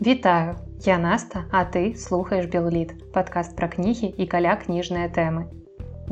Вітаю, я Наста, а ты слухаеш Белліт, падкаст пра кнігі і каля кніжныя тэмы.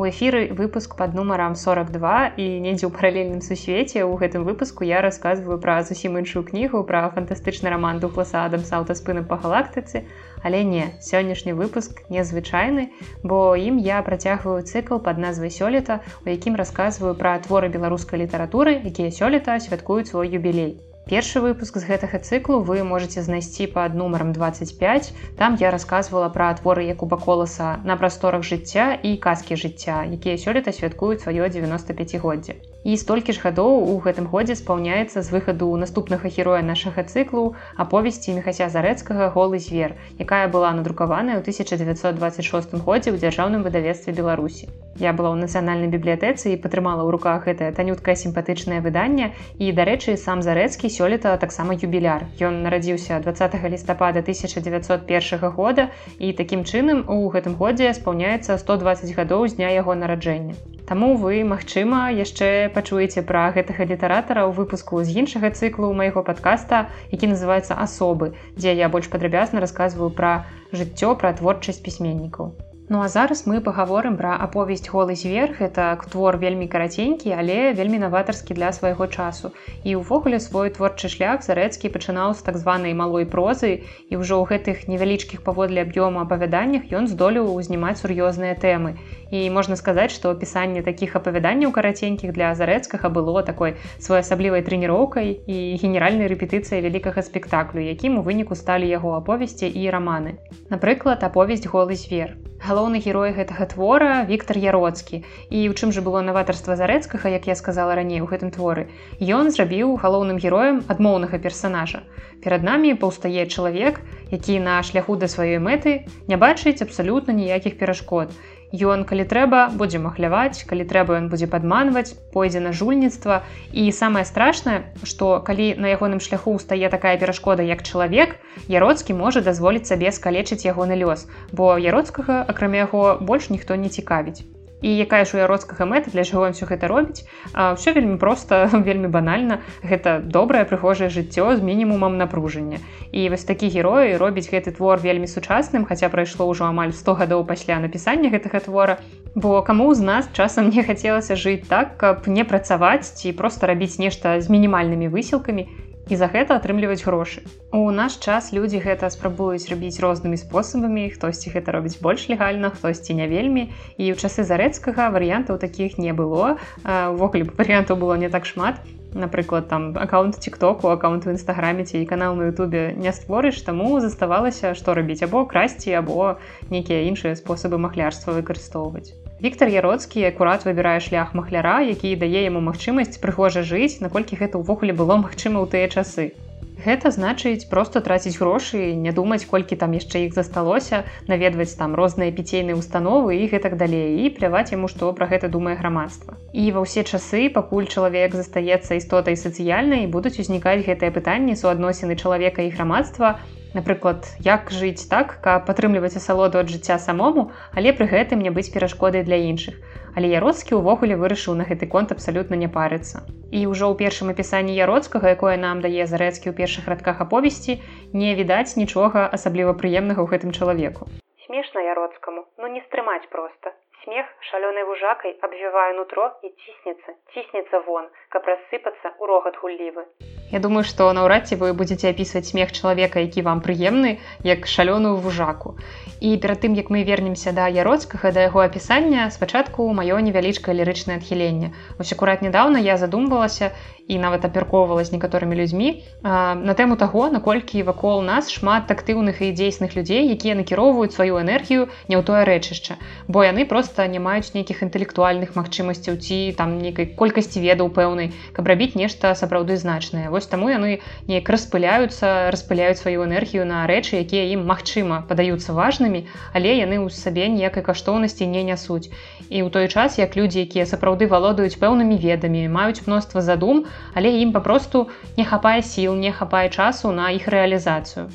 У эфіры выпуск под нумарам 42 і недзе ў паралельным сусвеце ў гэтым выпуску я рассказываю пра зусім іншую кнігу пра фантастычны роман дупласа Адам саўтаспыны па галактыцы, але не сённяшні выпуск незвычайны, бо ім я працягваю цыкл под назвай сёлета, у якім расказваю пра творы беларускай літаратуры, якія сёлета святкуюць свой юбілей. Першы выпуск з гэтага цыклу вы можете знайсці пад нумаром 25. Там я рассказывала пра творы Якуба коласа на прасторах жыцця і казкі жыцця, якія сёлета святкуюць сваё 95годдзе. І столькі ж гадоў у гэтым годзе спаўняецца з выхаду наступнага героя нашага цыклу аповесці мехася зарэцкага голы звер, якая была надрукаваная ў 1926 годзе ў дзяржаўным выдавецтве Беларусі. Я была ў нацыянальнай бібліятэцы і падтрымала ў руках гэтае танюткае сімпатычнае выданне і дарэчы сам зарэцкі сёлета таксама юбіляр. Ён нарадзіўся 20 лістапада 1901 года і такім чынам у гэтым годзе спаўняецца 120 гадоў з дня яго нараджэння. Таму вы, магчыма, яшчэ пачуеце пра гэтага літаратара ў выпуску з іншага цыклу майго падкаста, які называецца асобы, дзе я больш падрабязна расказваю пра жыццё пра творчасць пісьменнікаў. Ну а зараз мы паговорым пра аповесць голы зверх это твор вельмі караценькі, але вельмі наватарскі для свайго часу. І ўвогуле свой творчы шлях зарэцкі пачынаў з так званай малой прозы і ўжо ў гэтых невялічкіх паводле аб'ёму апавяданнях ён здолеў узнімаць сур'ёзныя тэмы. І можна сказаць, што пісанне такіх апавяданняў караценькіх для зарэцкага было такой своеасаблівай трэніроўкай і генеральнай рэпетыцыяй вялікага спектаклю, якім у выніку сталі яго аповесці і раманы. Напрыклад, аповесць голы звер галоўны герой гэтага твора Віктор Яроцкі. І ў чым жа было наватарства зарэцкага як я сказала раней у гэтым творы? Ён зрабіў галоўным героем адмоўнага персонажа перад намі паўстае чалавек які на шляху да сваёй мэты не бачыць абсалютна ніякіх перашкод Ён, калі трэба, будзе махляваць, калі трэба ён будзе падманваць, пойдзе на жульніцтва. І самае страшнае, што калі на ягоным шляху стае такая перашкода як чалавек, Яроцкі можа дазволіць сабе скалечыць ягоны лёс, бо яроцкага, акрамя яго больш ніхто не цікавіць і якая ж у яроцкага мэта для чаго ўсё гэта робіць? Все вельмі просто вельмі банальна. Гэта добрае прыгожае жыццё з мінімумам напружання. І вось такі героі робіць гэты твор вельмі сучасным хаця прайшло ўжо амаль 100 гадоў пасля напісання гэтага твора. Бо каму з нас часам не хацелася жыць так каб не працаваць ці просто рабіць нешта з мінімальнымі высілкамі? і за гэта атрымліваць грошы. У наш час людзі гэта спрабуюць рабіць рознымі спосабамі, хтосьці гэта робіць больш легальна, хтосьці не вельмі. І ў часы зарэцкага варыянтаў такіх не было. Увогуле варыянтаў было не так шмат. Напрыклад, там аккаунт тиктоку, аккаунт у нстаграме ці і канал на Ютубе не створыш, таму заставалася, што рабіць або красці, або нейкія іншыя спосабы махлярства выкарыстоўваць. Віктор Яроцкі акурат выбірае шлях махляра, які дае яму магчымасць прыгожа жыць, наколькі гэта ўвогуле было магчыма ў тыя часы. Гэта значыць проста траціць грошы, не думаць, колькі там яшчэ іх засталося, наведваць там розныя піцейныя установы і гэтак далей і пляваць яму, што пра гэта думае грамадства. І ва ўсе часы, пакуль чалавек застаецца істотай сацыяльнай, будуць узнікаць гэтыя пытанні суадносіны чалавека і грамадства, Напрыклад, як жыць так, каб падтрымліваць асалоду ад жыцця самому, але пры гэтым не быць перашкодай для іншых. Але яроцкі ўвогуле вырашыў на гэты конт абсалютна не парыцца. І ўжо ў першым апісанні яроцкага, якое нам дае зарэцкі ў першых радках аповесці, не відаць нічога асабліва прыемнага ў гэтым чалавеку. Смешна яроцкаму, ну не стрымаць проста. Смех шалёнай вужакай абвівае нутро і ціснецца, ціснецца вон, каб рассыпацца ў рогат гуллівы. Я думаю, што наўрад ці вы будзеце апісваць смех чалавека, які вам прыемны, як шалёную вужаку. І перад тым, як мы вернемся да яроцкага да яго апісання, спачатку маё невялічкае лірычнае адхіленне. Вось акурат нядаўна я задумвалася і нават абмяркоўвала з некаторымі людзьмі на тэму таго, наколькі вакол нас шмат актыўных і дзейсных людзей, якія накіроўваюць сваю энергію не ў тое рэчышча. Бо яны проста не маюць нейкіх інтэлектуальных магчымасцяў ці там нейкай колькасці ведаў пэўнай, каб рабіць нешта сапраўды значнае вось таму яны неяк распыляюцца распыляюць сваю энергію на рэчы якія ім магчыма падаюцца важнымі але яны ў сабе ніякай каштоўнасці не нясуць. І ў той час як людзі якія сапраўды валодаюць пэўнымі ведамі маюць мноства задум але ім папросту не хапае сіл не хапае часу на іх рэалізацыю.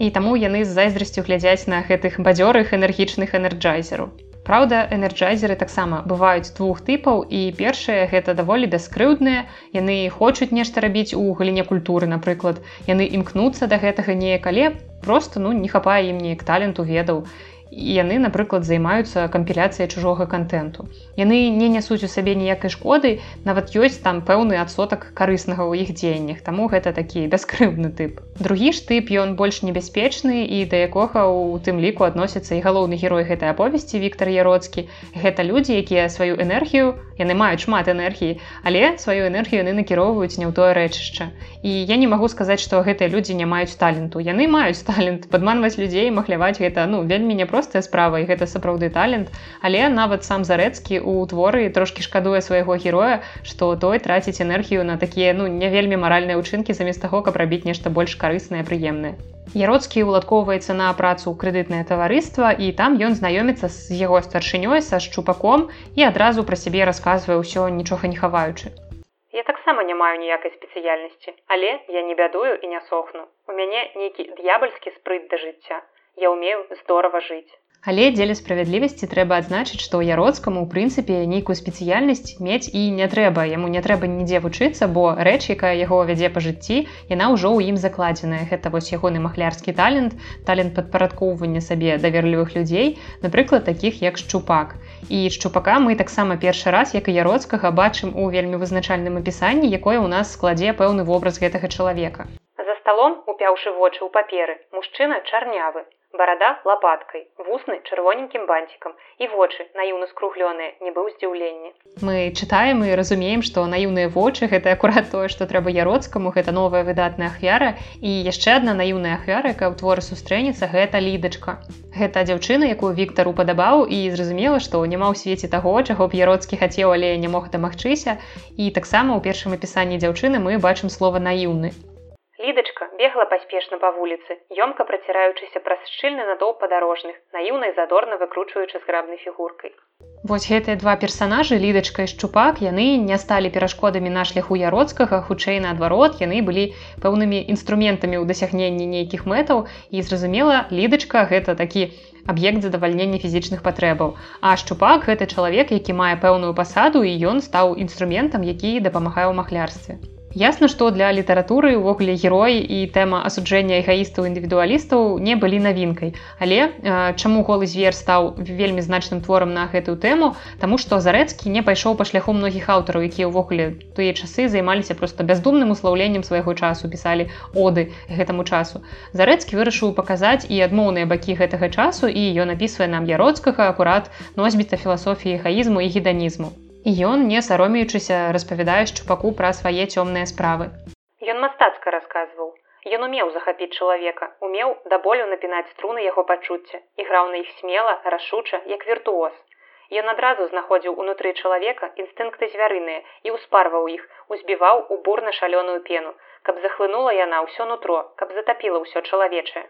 І таму яны з зайздрасцю глядзяць на гэтых бадзёрых энергічных энерджайзеру Праўда, энерджайзеры таксама бываюць двух тыпаў і першыя гэта даволі бяскрыўдныя. Яны хочуць нешта рабіць у галіне культуры, напрыклад, яны імкнуцца да гэтага неяк, але просто ну, не хапае ім неяк таленту ведаў яны напрыклад займаюцца кампіляцыяй чужога контенту яны не нясуць у сабе ніякай шкоды нават ёсць там пэўны адсотак карыснага ў іх дзеяннях таму гэта такі бяскрыўдны тып. Другі ж тып ён больш небяспечны і да якога у тым ліку адносіцца і галоўны герой гэтай аповесці Віктор яроцкі. Гэта людзі якія сваю энергію яны маюць шмат энергіі але сваю энергію яны накіроўваюць не ў тое рэчышча. І я не магу сказаць што гэтыя людзі не маюць таленту. Яны маюць талент падманваць людзей махляваць гэта ну вельмі не просто простая справа і гэта сапраўды талент. Але нават сам зарэцкі у творы трошки шкадуе свайго героя што той траціць энергію на такія ну не вельмі маральныя ўчынкі замест таго каб рабіць нешта больш карыснае прыемнае. Яроцкі уладкоўваецца на працу ў крэдытнае таварыства і там ён знаёміцца з яго старшынёй са шчупаком і адразу пра сябе расказвае ўсё нічога не хаваючы Я таксама не маю ніякай спецыяльнасці але я не бядую і не сохну у мяне нейкі д'ябальскі спрыт да жыцця я умею здорово жыць. Але дзеля справядлівасці трэба адзначыць, што яроцкаму ў прынцыпе нейкую спецыяльнасць мець і не трэба. Яму не трэба нідзе вучыцца, бо рэч, якая яго вядзе па жыцці, яна ўжо ў ім закладзеная. Гэта вось ягоны махлярскі талент, талент падпарадкоўвання сабе даверлівых людзей, напрыклад, такіх як шчупак. І шчупака мы таксама першы раз, як і яроцкага бачым у вельмі вызначальным апісанні, якое ў нас складзе пэўны вобраз гэтага чалавека. За сталом, упяўшы вочы ў паперы, мужчына чарнявы, барада лапаткай вусны чырвоненькім банцікам і вочы наіўна скруглёныя не быў здзіўленні мы чытаем і разумеем што наіўныя вочы гэта акурат тое што трэба яроцкаму гэта новая выдатная ахвяра. І яшчэ адна наіўная ахвяра якая ў творы сустрэнецца гэта лідачка. Гэта дзяўчына якую Віктор упадабаў і зразумела што няма ў свеце таго чаго б яроцкі хацеў але не мог дамагчыся. І таксама ў першым апісанні дзяўчыны мы бачым слова наіўны Лідачка бегла паспешна па вуліцы, ёмка праціраючыся праз шчыльны натоўп падарожных, наіўнай задорна выкручваючы зграбнай фігуркай. Вось гэтыя два персанажы лідачка і шчупак яны не сталі перашкодамі на шляху яроцкага хутчэй наадварот яны былі пэўнымі інструментамі ў дасягненні нейкіх мэтаў. І зразумела лідачка гэта такі аб'ект задавальнення фізічных патрэбаў. А шчупак гэта чалавек які мае пэўную пасаду і ён стаў інструментам які дапамагае ў махлярстве Ясна, што для літаратуры ўвогуле героі і тэма асуджэння эгаістаў індывідуалістаў не былі навінкай. Але э, чаму голы звер стаў вельмі значным творам на гэтую тэму, Таму што зарэцкі не пайшоў па шляху многіх аўтараў, якія ўвогуле тыя часы займаліся проста бяздумным услаўленнем свайго часу пісалі оды гэтаму часу. Зарэцкі вырашыў паказаць і адмоўныя бакі гэтага часу і ён напісвае нам яроцкага акурат носьбіта філасофіі эгаізму і геданізму і ён не саромеючыся распавядае шчупаку пра свае цёмныя справы. Ён мастацка расказваў. Ён умеў захапіць чалавека умеў да болю напінаць струны яго пачуцця і граў на іх смела рашуча як віртуоз. Ён адразу знаходзіў унутры чалавека інстынкты звярыныя і ўспарваў іх узбіваў у бурна шалёную пену каб захлынула яна ўсё нутро каб затапіла ўсё чалавечае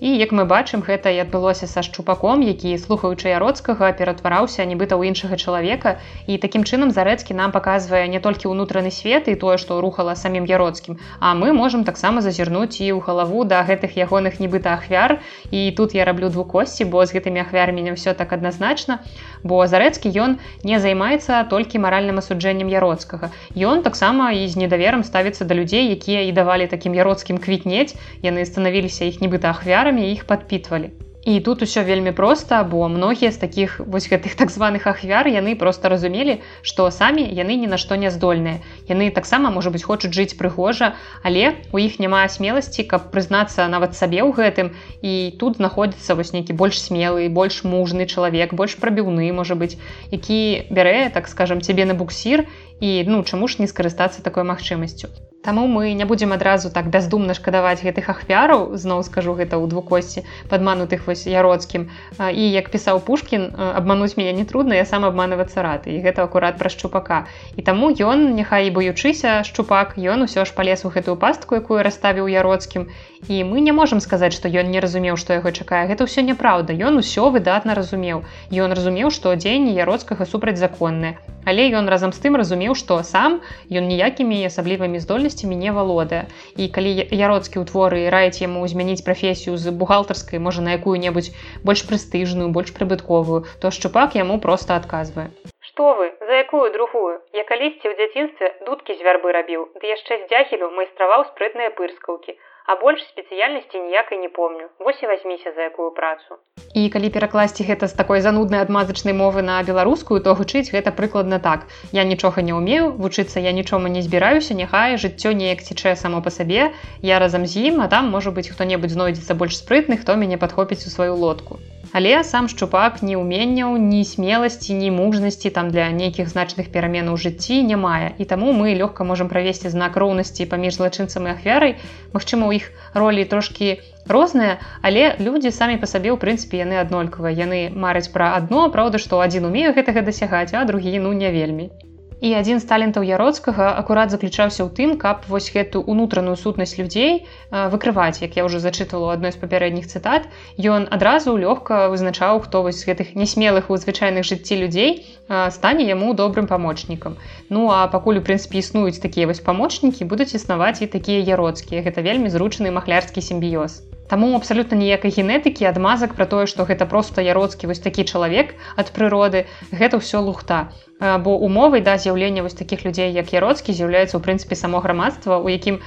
І як мы бачым гэта і адбылося са шчупаком які слухаючы яроцкага ператвараўся нібыта ў іншага чалавека. І такім чынам зарэцкі нам паказвае не толькі ўнутраны свет і тое што рухала самім яроцкім а мы можемм таксама зазірнуць і ў галаву да гэтых ягоных нібыта ахвяр. І тут я раблю двукосці бо з гэтымі ахвярамі не ўсё так адназначна. Бо зарэцкі ён не займаецца толькі маральным асуджэннем яроцкага. Ён таксама і з недаверам ставіцца да людзей якія і давалі такім яроцкім квітнець. Яны станавіліся іх нібыта ахвяр ахвярамі іх падпітвалі. І тут усё вельмі проста, бо многія з такіх вось гэтых так званых ахвяр яны проста разумелі, што самі яны ні на што не здольныя. Яны таксама можа быць хочуць жыць прыгожа, але у іх няма смеласці, каб прызнацца нават сабе ў гэтым. І тут знаходзіцца вось нейкі больш смелы, больш мужны чалавек, больш прабіўны можа быць, які бярэ, так скажам цябе на буксір і ну чаму ж не скарыстацца такой магчымасцю. Таму мы не будзем адразу так бяздумна шкадаваць гэтых ахвяраў зноў скажу гэта ў двукосці падманутых вось яроцкім. І як пісаў пушкін абмануць мяне не трудна я сам абманывацца рад і гэта акурат пра шчупака і таму ён няхай і баючыся шчупак ён усё ж палез у гэтую пастку якую расставіў яроцкім і мы не можемм сказаць што ён не разумеў што яго чакае. Гэта ўсё няправда ён усё выдатна разумеў. Ён разумеў што дзеянні яроцкага супрацьзаконныя але ён разам з тым разумеў што сам ён ніякімі асаблівымі здольнасцямі не валодае. І калі яроцкі ў творы раіць яму змяніць прафесію з бухгалтарскай можа на якую-небудзь больш прэстыжную больш прыбытковую то шчупак яму просто адказвае Што вы? За якую другую? Я калісьці ў дзяцінстве дудкі з вярбы рабіў ды яшчэ з дзяхелю майстраваў спрытныя пырскаўкі а больш спецыяльнасці ніякай не помню. Вось і возьміся за якую працу і калі перакласці гэта з такой зануднай адмазачнай мовы на беларускую то гучыць гэта прыкладна так. Я нічога не ўмею вучыцца я нічому не збіраюся няхай жыццё неяк цічэ само па сабе я разам з ім а там можа быць хто-небудзь знойдзецца больш спрытны хто мяне падхопіць у сваю лодку Але сам шчупак ні ўменняў, ні смеласці, ні мужнасці там для нейкіх значных пераменаў жыцці не мае. І таму мы лёгка можам правесці знак роўнасці паміж злачынцам і ахвярай. Магчыма, у іх ролі трошкі розныя, але людзі самі па сабе ў прынцыпе яны аднолькавыя. Яны мараць пра адно, праўда, што адзін умею гэтага дасягаць, а другі ну не вельмі. І адзін з талентаў яроцкага акурат заключаўся ў тым, каб вось гэту унутраную сутнасць людзей выкрываць, як я ўжо зачытала ў адной з папярэдніх цытат. Ён адразу лёгка вызначаў, хто вось гэтых нясмелых у звычайных жыцці людзей стане яму добрым памочнікам. Ну а пакуль у прынцыпе існуюць такія вось памочнікі, будуць існаваць і такія яроцкія. Гэта вельмі зручны махлярскі сімбіёз. Таму абсалютна ніякай генетыкі адмазак пра тое, што гэта проста яроцкі вось такі чалавек ад прыроды, гэта ўсё лухта бо умовай да з'яўлення вось такіх людзей як яроцкі з'яўляецца ў прынцыпе само грамадства у якім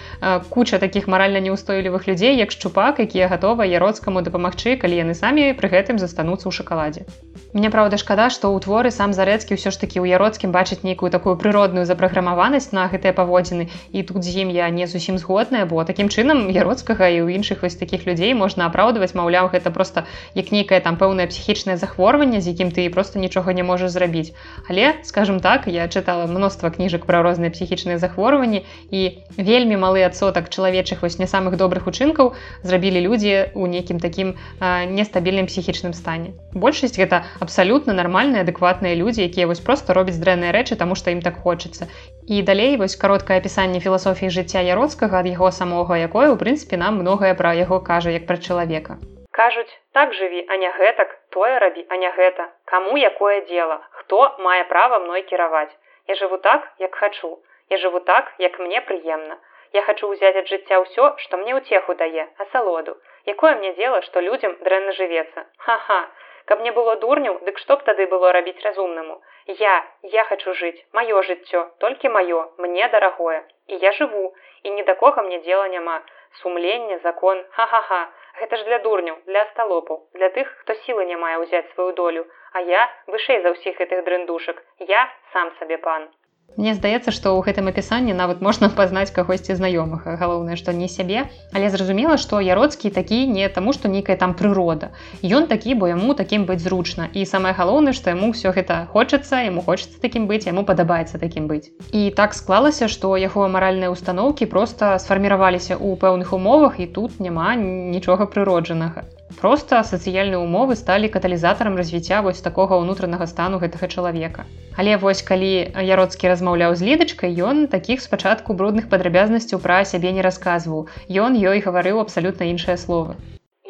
куча таких маральна неустойлівых людзей як шчупак якія гатова яроцкаму дапамагчы калі яны самі пры гэтым застануцца ў шакаладзе. Мне праўда шкада што ў творы сам зарэцкі ўсё ж такі ў яроцкім бачыць нейкую такую прыродную запраграмаванасць на гэтыя паводзіны і тут з ім я не зусім згодная бо такім чынам яроцкага і ў іншых вось таких людзей можна апраўдваць маўляў гэта просто як нейкае там пэўнае псіхічнае захворванне з якім ты просто нічога не можаш зрабіць. Але скажем так я чытала мноства кніжак пра розныя псіхічныя захворванні і вельмі малы адсотак чалавечых вось не самых добрых учынкаў зрабілі людзі ў нейкім такім нестабільным псіхічным стане. Большасць гэта абсалютна нармальныя адэкватныя людзі якія вось просто робяць дрэнныя рэчы таму што ім так хочацца. І далей вось кароткае апісанне філасофіі жыцця яроцкага ад яго самога якое у прынцыпе нам многае пра яго кажа як пра чалавека. Кажуць так жыві а не гэтак тое рабі а не гэта каму якое дело хто мае права мной кіраваць. Я жыву так як хачу. Я жыву так як мне прыемна. Я хачу ўзяць ад жыцця ўсё што мне ўцеху дае асалоду якое мне дело што людзям дрэнна жывецца? Ха-ха. Каб мне было дурню дык што б тады было рабіць разумнаму? Я я хачу жыць. Маё жыццё толькі маё. Мне дарагое. І я жыву. І ні да кога мне дела няма. Сумленне закон. Ха-ха-ха гэта ж для дурняў для сталопаў для тых хто сілы не мае ўзяць сваю долю. А я вышэй за ўсіх гэтых дрындушак я сам сабе пан Мне здаецца, што ў гэтым апісанні нават можна пазнаць кагосьці знаёмых, галоўнае, што не сябе, але зразумела, што яроцкі такі не таму, што нейкая там прырода. Ён такі, бо яму такім быць зручна. І самае галоўнае, што яму ўсё гэта хочацца, яму хочацца такім быць, яму падабаецца такім быць. І так склалася, што яго маральныя установкі проста сфарміраваліся ў пэўных умовах і тут няма нічога прыроджанага. Проста сацыяльныя ўмовы сталі каталізатарам развіцця вось такога ўнутранага стану гэтага чалавека. Але вось калі яроцкі размаўляў з лідачкай, ён такіх спачатку брудных падрабязнасцяў пра сябе не расказваў. Ён ёй гаварыў абсалютна іншыя словы.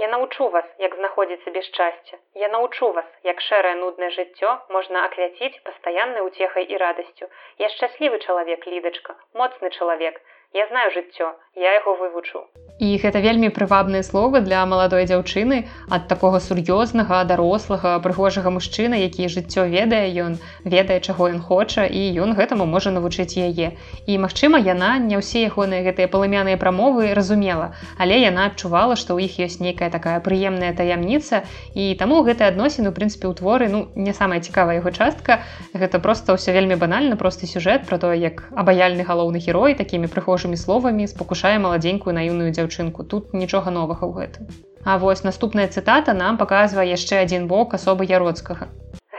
Я научу вас, як знаходзіць сабе шчасце. Я научу вас, як шэрае нуднае жыццё можна аквяціць пастаяннай уцехай і радасцю. Я шчаслівы чалавек лідачка, моцны чалавек. Я знаю жыццё, я яго вывучу. І гэта вельмі прывабныя словы для маладой дзяўчыны ад такога сур'ёзнага дарослага прыгожага мужчына які жыццё ведае ён ведае чаго ён хоча і ён гэтаму можа навучыць яе і магчыма яна не ўсе ягоныя гэтыя палымяныя прамовы разумела але яна адчувала што ў іх ёсць нейкая такая прыемная таямніца і таму гэтыя адносіны у прынцыпе ў творы ну не самая цікавая яго частка гэта просто ўсё вельмі банальна просты сюжэт про то як абаяльны галоўны герой такімі прыхожымі словамі спакушае маладзенькую наіўную дзяўчынку. Тут нічога новага ў гэтым. А вось наступная цытата нам паказвае яшчэ адзін бок асобы яроцкага.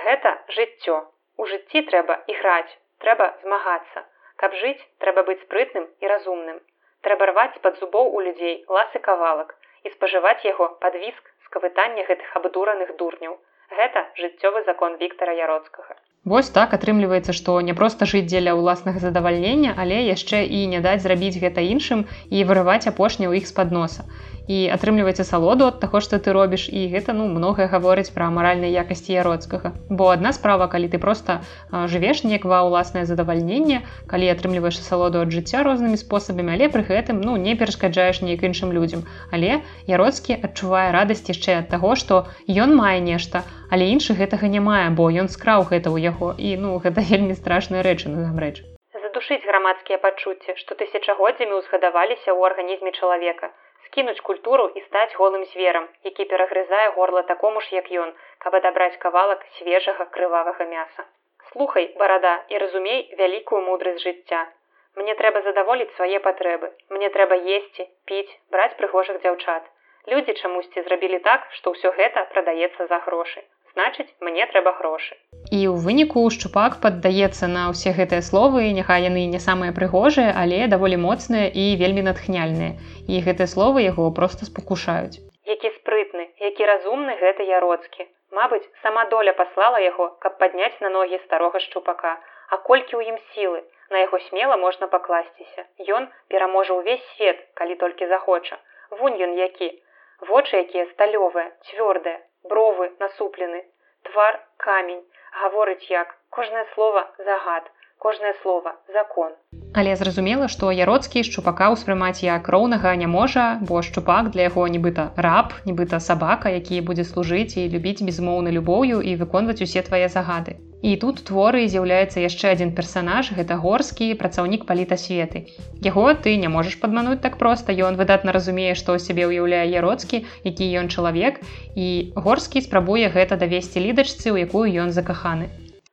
Гэта жыццё. У жыцці трэба іграць трэба змагацца. Каб жыць трэба быць спрытным і разумным. Трэба рваць з-пад зубоў у людзей ласы кавалак і спажываць яго пад віск скавытання гэтых абдураных дурняў Гэта жыццёвы закон Віктора Яроцкага. Вось так атрымліваецца, што не проста жыць дзеля ўласнага задавальнення, але яшчэ і не даць зрабіць гэта іншым і вырываць апошні ў іх з-пад носа і атрымліваецца салоду ад таго што ты робіш. І гэта ну многае гаворыць пра маральнай якасці яроцкага. Бо адна справа калі ты просто жывеш неяк ва ўласнае задавальненне калі атрымліваеш асалоду ад жыцця рознымі спосабамі але пры гэтым ну не перашкаджаеш неяк іншым людзям. Але яроцкі адчувае радасць яшчэ ад таго што ён мае нешта але іншы гэтага не мае бо ён скраў гэта ў яго. І ну гэта вельмі страшная рэчы насамрэч. Задушыць грамадскія пачуцці што тысячагоддзямі ўзгадаваліся ў арганізме чалавека скінуць культуру і стаць голым зверам, які перагрызае горла такому ж, як ён, каб адабраць кавалак свежага крывавага мяса. Слухай, барада і разумей вялікую мудрасць жыцця. Мне трэба задаволіць свае патрэбы. Мне трэба есці, піць, браць прыгожых дзяўчат. Людзі чамусьці зрабілі так, што ўсё гэта прадаецца за грошы значыць мне трэба грошы. І ў выніку шчупак паддаецца на ўсе гэтыя словы няхай яны не самыя прыгожыя але даволі моцныя і вельмі натхняльныя. І гэтыя словы яго просто спакушаюць. Які спрытны які разумны гэта яроцкі. Мабыць сама доля паслала яго каб падняць на ногі старога шчупака. А колькі ў ім сілы? На яго смела можна пакласціся. Ён пераможа ўвесь свет калі толькі захоча. Вунь ён які. Вочы якія сталёвыя цвёрдыя бровы насуплены. Твар камень гаворыць як. Кожнае слово загад кожнае слово закон але зразумела што яроцкі шчупака ўспрымаць як роўнага не можа бо шчупак для яго нібыта раб нібыта сабака які будзе служыць і любіць безмоўна любоўю і выконваць усе твае загады І тут творы з'яўляецца яшчэ адзін персанаж гэта горскі працаўнік палітасветы. Яго ты не можаш падмануць так проста ён выдатна разумее, што сябе ўяўляе яроцкі, які ён чалавек і горскі спрабуе гэта давесці лідачцы, у якую ён закаханы.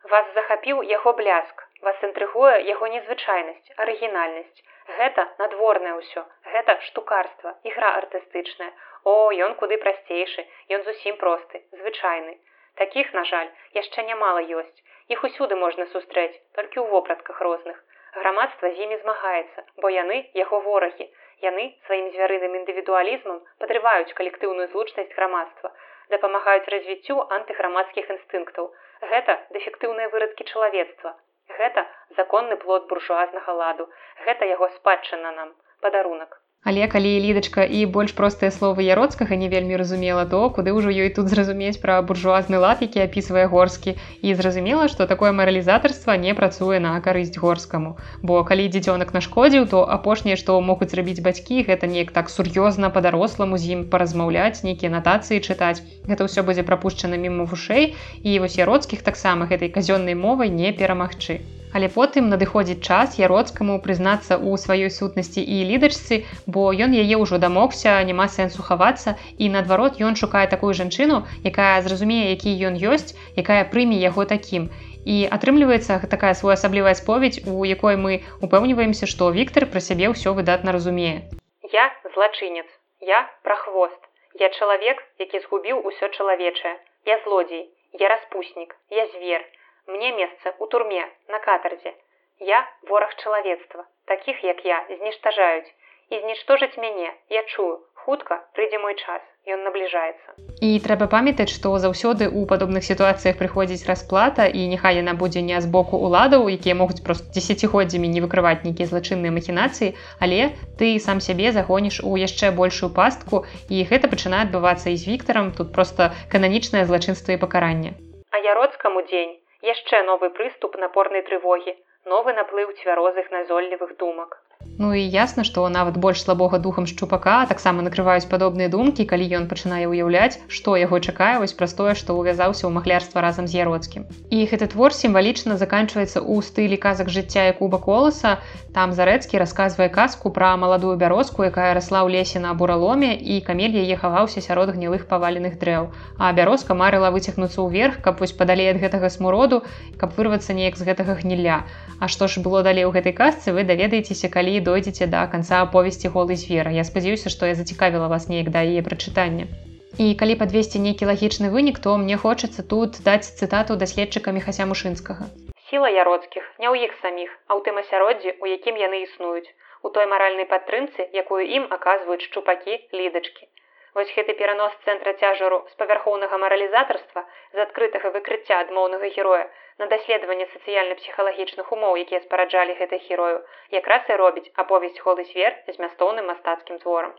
Вас захапіў яго бляск. Вас інтрыгуе яго незвычайнасць, арыгінальнасць. Гэта надворнае ўсё, гэта штукарства, ігра артыстычная. О, ён куды прасцейшы, ён зусім просты, звычайны. Такіх, на жаль, яшчэ нямала ёсць. Іх усюды можна сустрэць, толькі ў вопратках розных. Грамадства з імі змагаецца, бо яны яго ворагі. Яны сваім звярыным індывідуалізмам падрываюць калектыўную злучнасць грамадства, дапамагаюць развіццю антыграмадскіх інстынктаў. Гэта дэфектыўныя вырадкі чалавецтва. Гэта законны плод буржуазнага ладу. Гэта яго спадчына нам, падарунак. Але калі лідачка і больш простыя словы яроцкага не вельмі разумела то куды ўжо ёй тут зразумець пра буржуазны лад які апісвае горскі. І зразумела што такое маралізатарства не працуе на карысць горскаму. Бо калі дзіцёнак нашкодзіў то апошняе што могуць рабіць бацькі гэта неяк так сур'ёзна па-даросламу з ім паразмаўляць нейкія натацыі чытаць. Гэта ўсё будзе прапушчана мімо вушэй і вось яроцкіх таксама гэтай казённай мовай не перамагчы Але потым надыходзіць час яроцкаму прызнацца ў сваёй сутнасці і лідачцы, бо ён яе ўжо дамогся, няма сэнсу хавацца і наадварот ён шукае такую жанчыну, якая зразумее, які ён ёсць, якая прыме яго такім. І атрымліваецца такая своеасаблівая споведь, у якой мы упэўніваемся, што Віктор пра сябе ўсё выдатна разумее. Я злачынец, я прахвост, я чалавек, які згубіў усё чалавечае, я злодзей, я распуснік, я звер, мне месца у турме на катарзе я вораг чалавецтва таких як я зніштажаюць і зніштожыць мяне я чую хутка прыйдзе мой час ён набліжаецца і трэба памятаць што заўсёды ў падобных сітуацыях прыходзіць расплата і няхай яна будзе не з боку уладаў якія могуць просто десятгоддзямі не выкрываць нейкія злачынныя махінацыі але ты сам сябе загоніш у яшчэ большую пастку і гэта пачынае адбывацца і з віктарам тут просто кананічнае злачынства і пакаранне а яроцкаму дзень яшчэ новы прыступ напорнай трывогі новы наплыў цвярозых назоллівых думак Ну і ясна, што нават больш слабога духам шчупака таксама накрываюць падобныя думкі, калі ён пачынае ўяўляць, што яго чакае вось пра тое, што ўвязаўся ў махлярства разам з яроцкім. І гэты твор сімвалічна заканчваецца ў стылі казак жыцця і куба коласа. Там зарэцкі расказвае казку пра маладую бярозку, якая расла ў лесе на бураломе і камель яе хаваўся сярод гнілых паваленых дрэў. А бярозка марыла выцягнуцца ўверх, каб вось падалей ад гэтага смуроду, каб вырвацца неяк з гэтага гніля. А што ж было далей у гэтай казцы, вы даведаецеся, калі дойдзеце да канца аповесці голы звера. Я спадзяюся, што я зацікавіла вас неяк да яе прачытання. І калі падвесці нейкі лагічны вынік, то мне хочацца тут даць цытату даследчыка мехася мушынскага. Сіла яроцкіх не ў іх саміх, а ў тым асяроддзі, у якім яны існуюць, у той маральнай падтрымцы, якую ім аказваюць шчупакі лідачкі. Вось гэты перанос цэнтра цяжару з павярхоўнага маралізатарства з адкрытага выкрыцця адмоўнага героя на даследаванне сацыяльна-псіхалагічных умоў, якія спараджалі гэтых герою, якраз і робіць аповесць холы свер змястоўным мастацкім творам.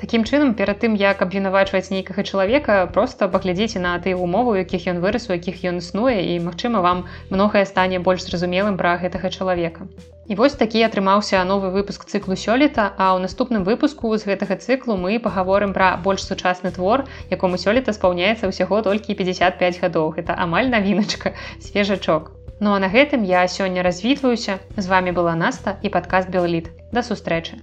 Такім чынам перад тым як абвінавачваць нейкага чалавека просто паглядзіце на тыя умовы якіх ён вырас у якіх ён існуе і магчыма вам многае стане больш зразумелым пра гэтага чалавека і вось такі атрымаўся новы выпуск цыклу сёлета а ў наступным выпуску з гэтага цыклу мы паговорым пра больш сучасны твор якому сёлета спаўняецца ўсяго толькі 55 гадоў. Гэта амаль навіначка свежачок. Ну а на гэтым я сёння развітваюся. З вами была наста і падкаст белліт да сустрэчы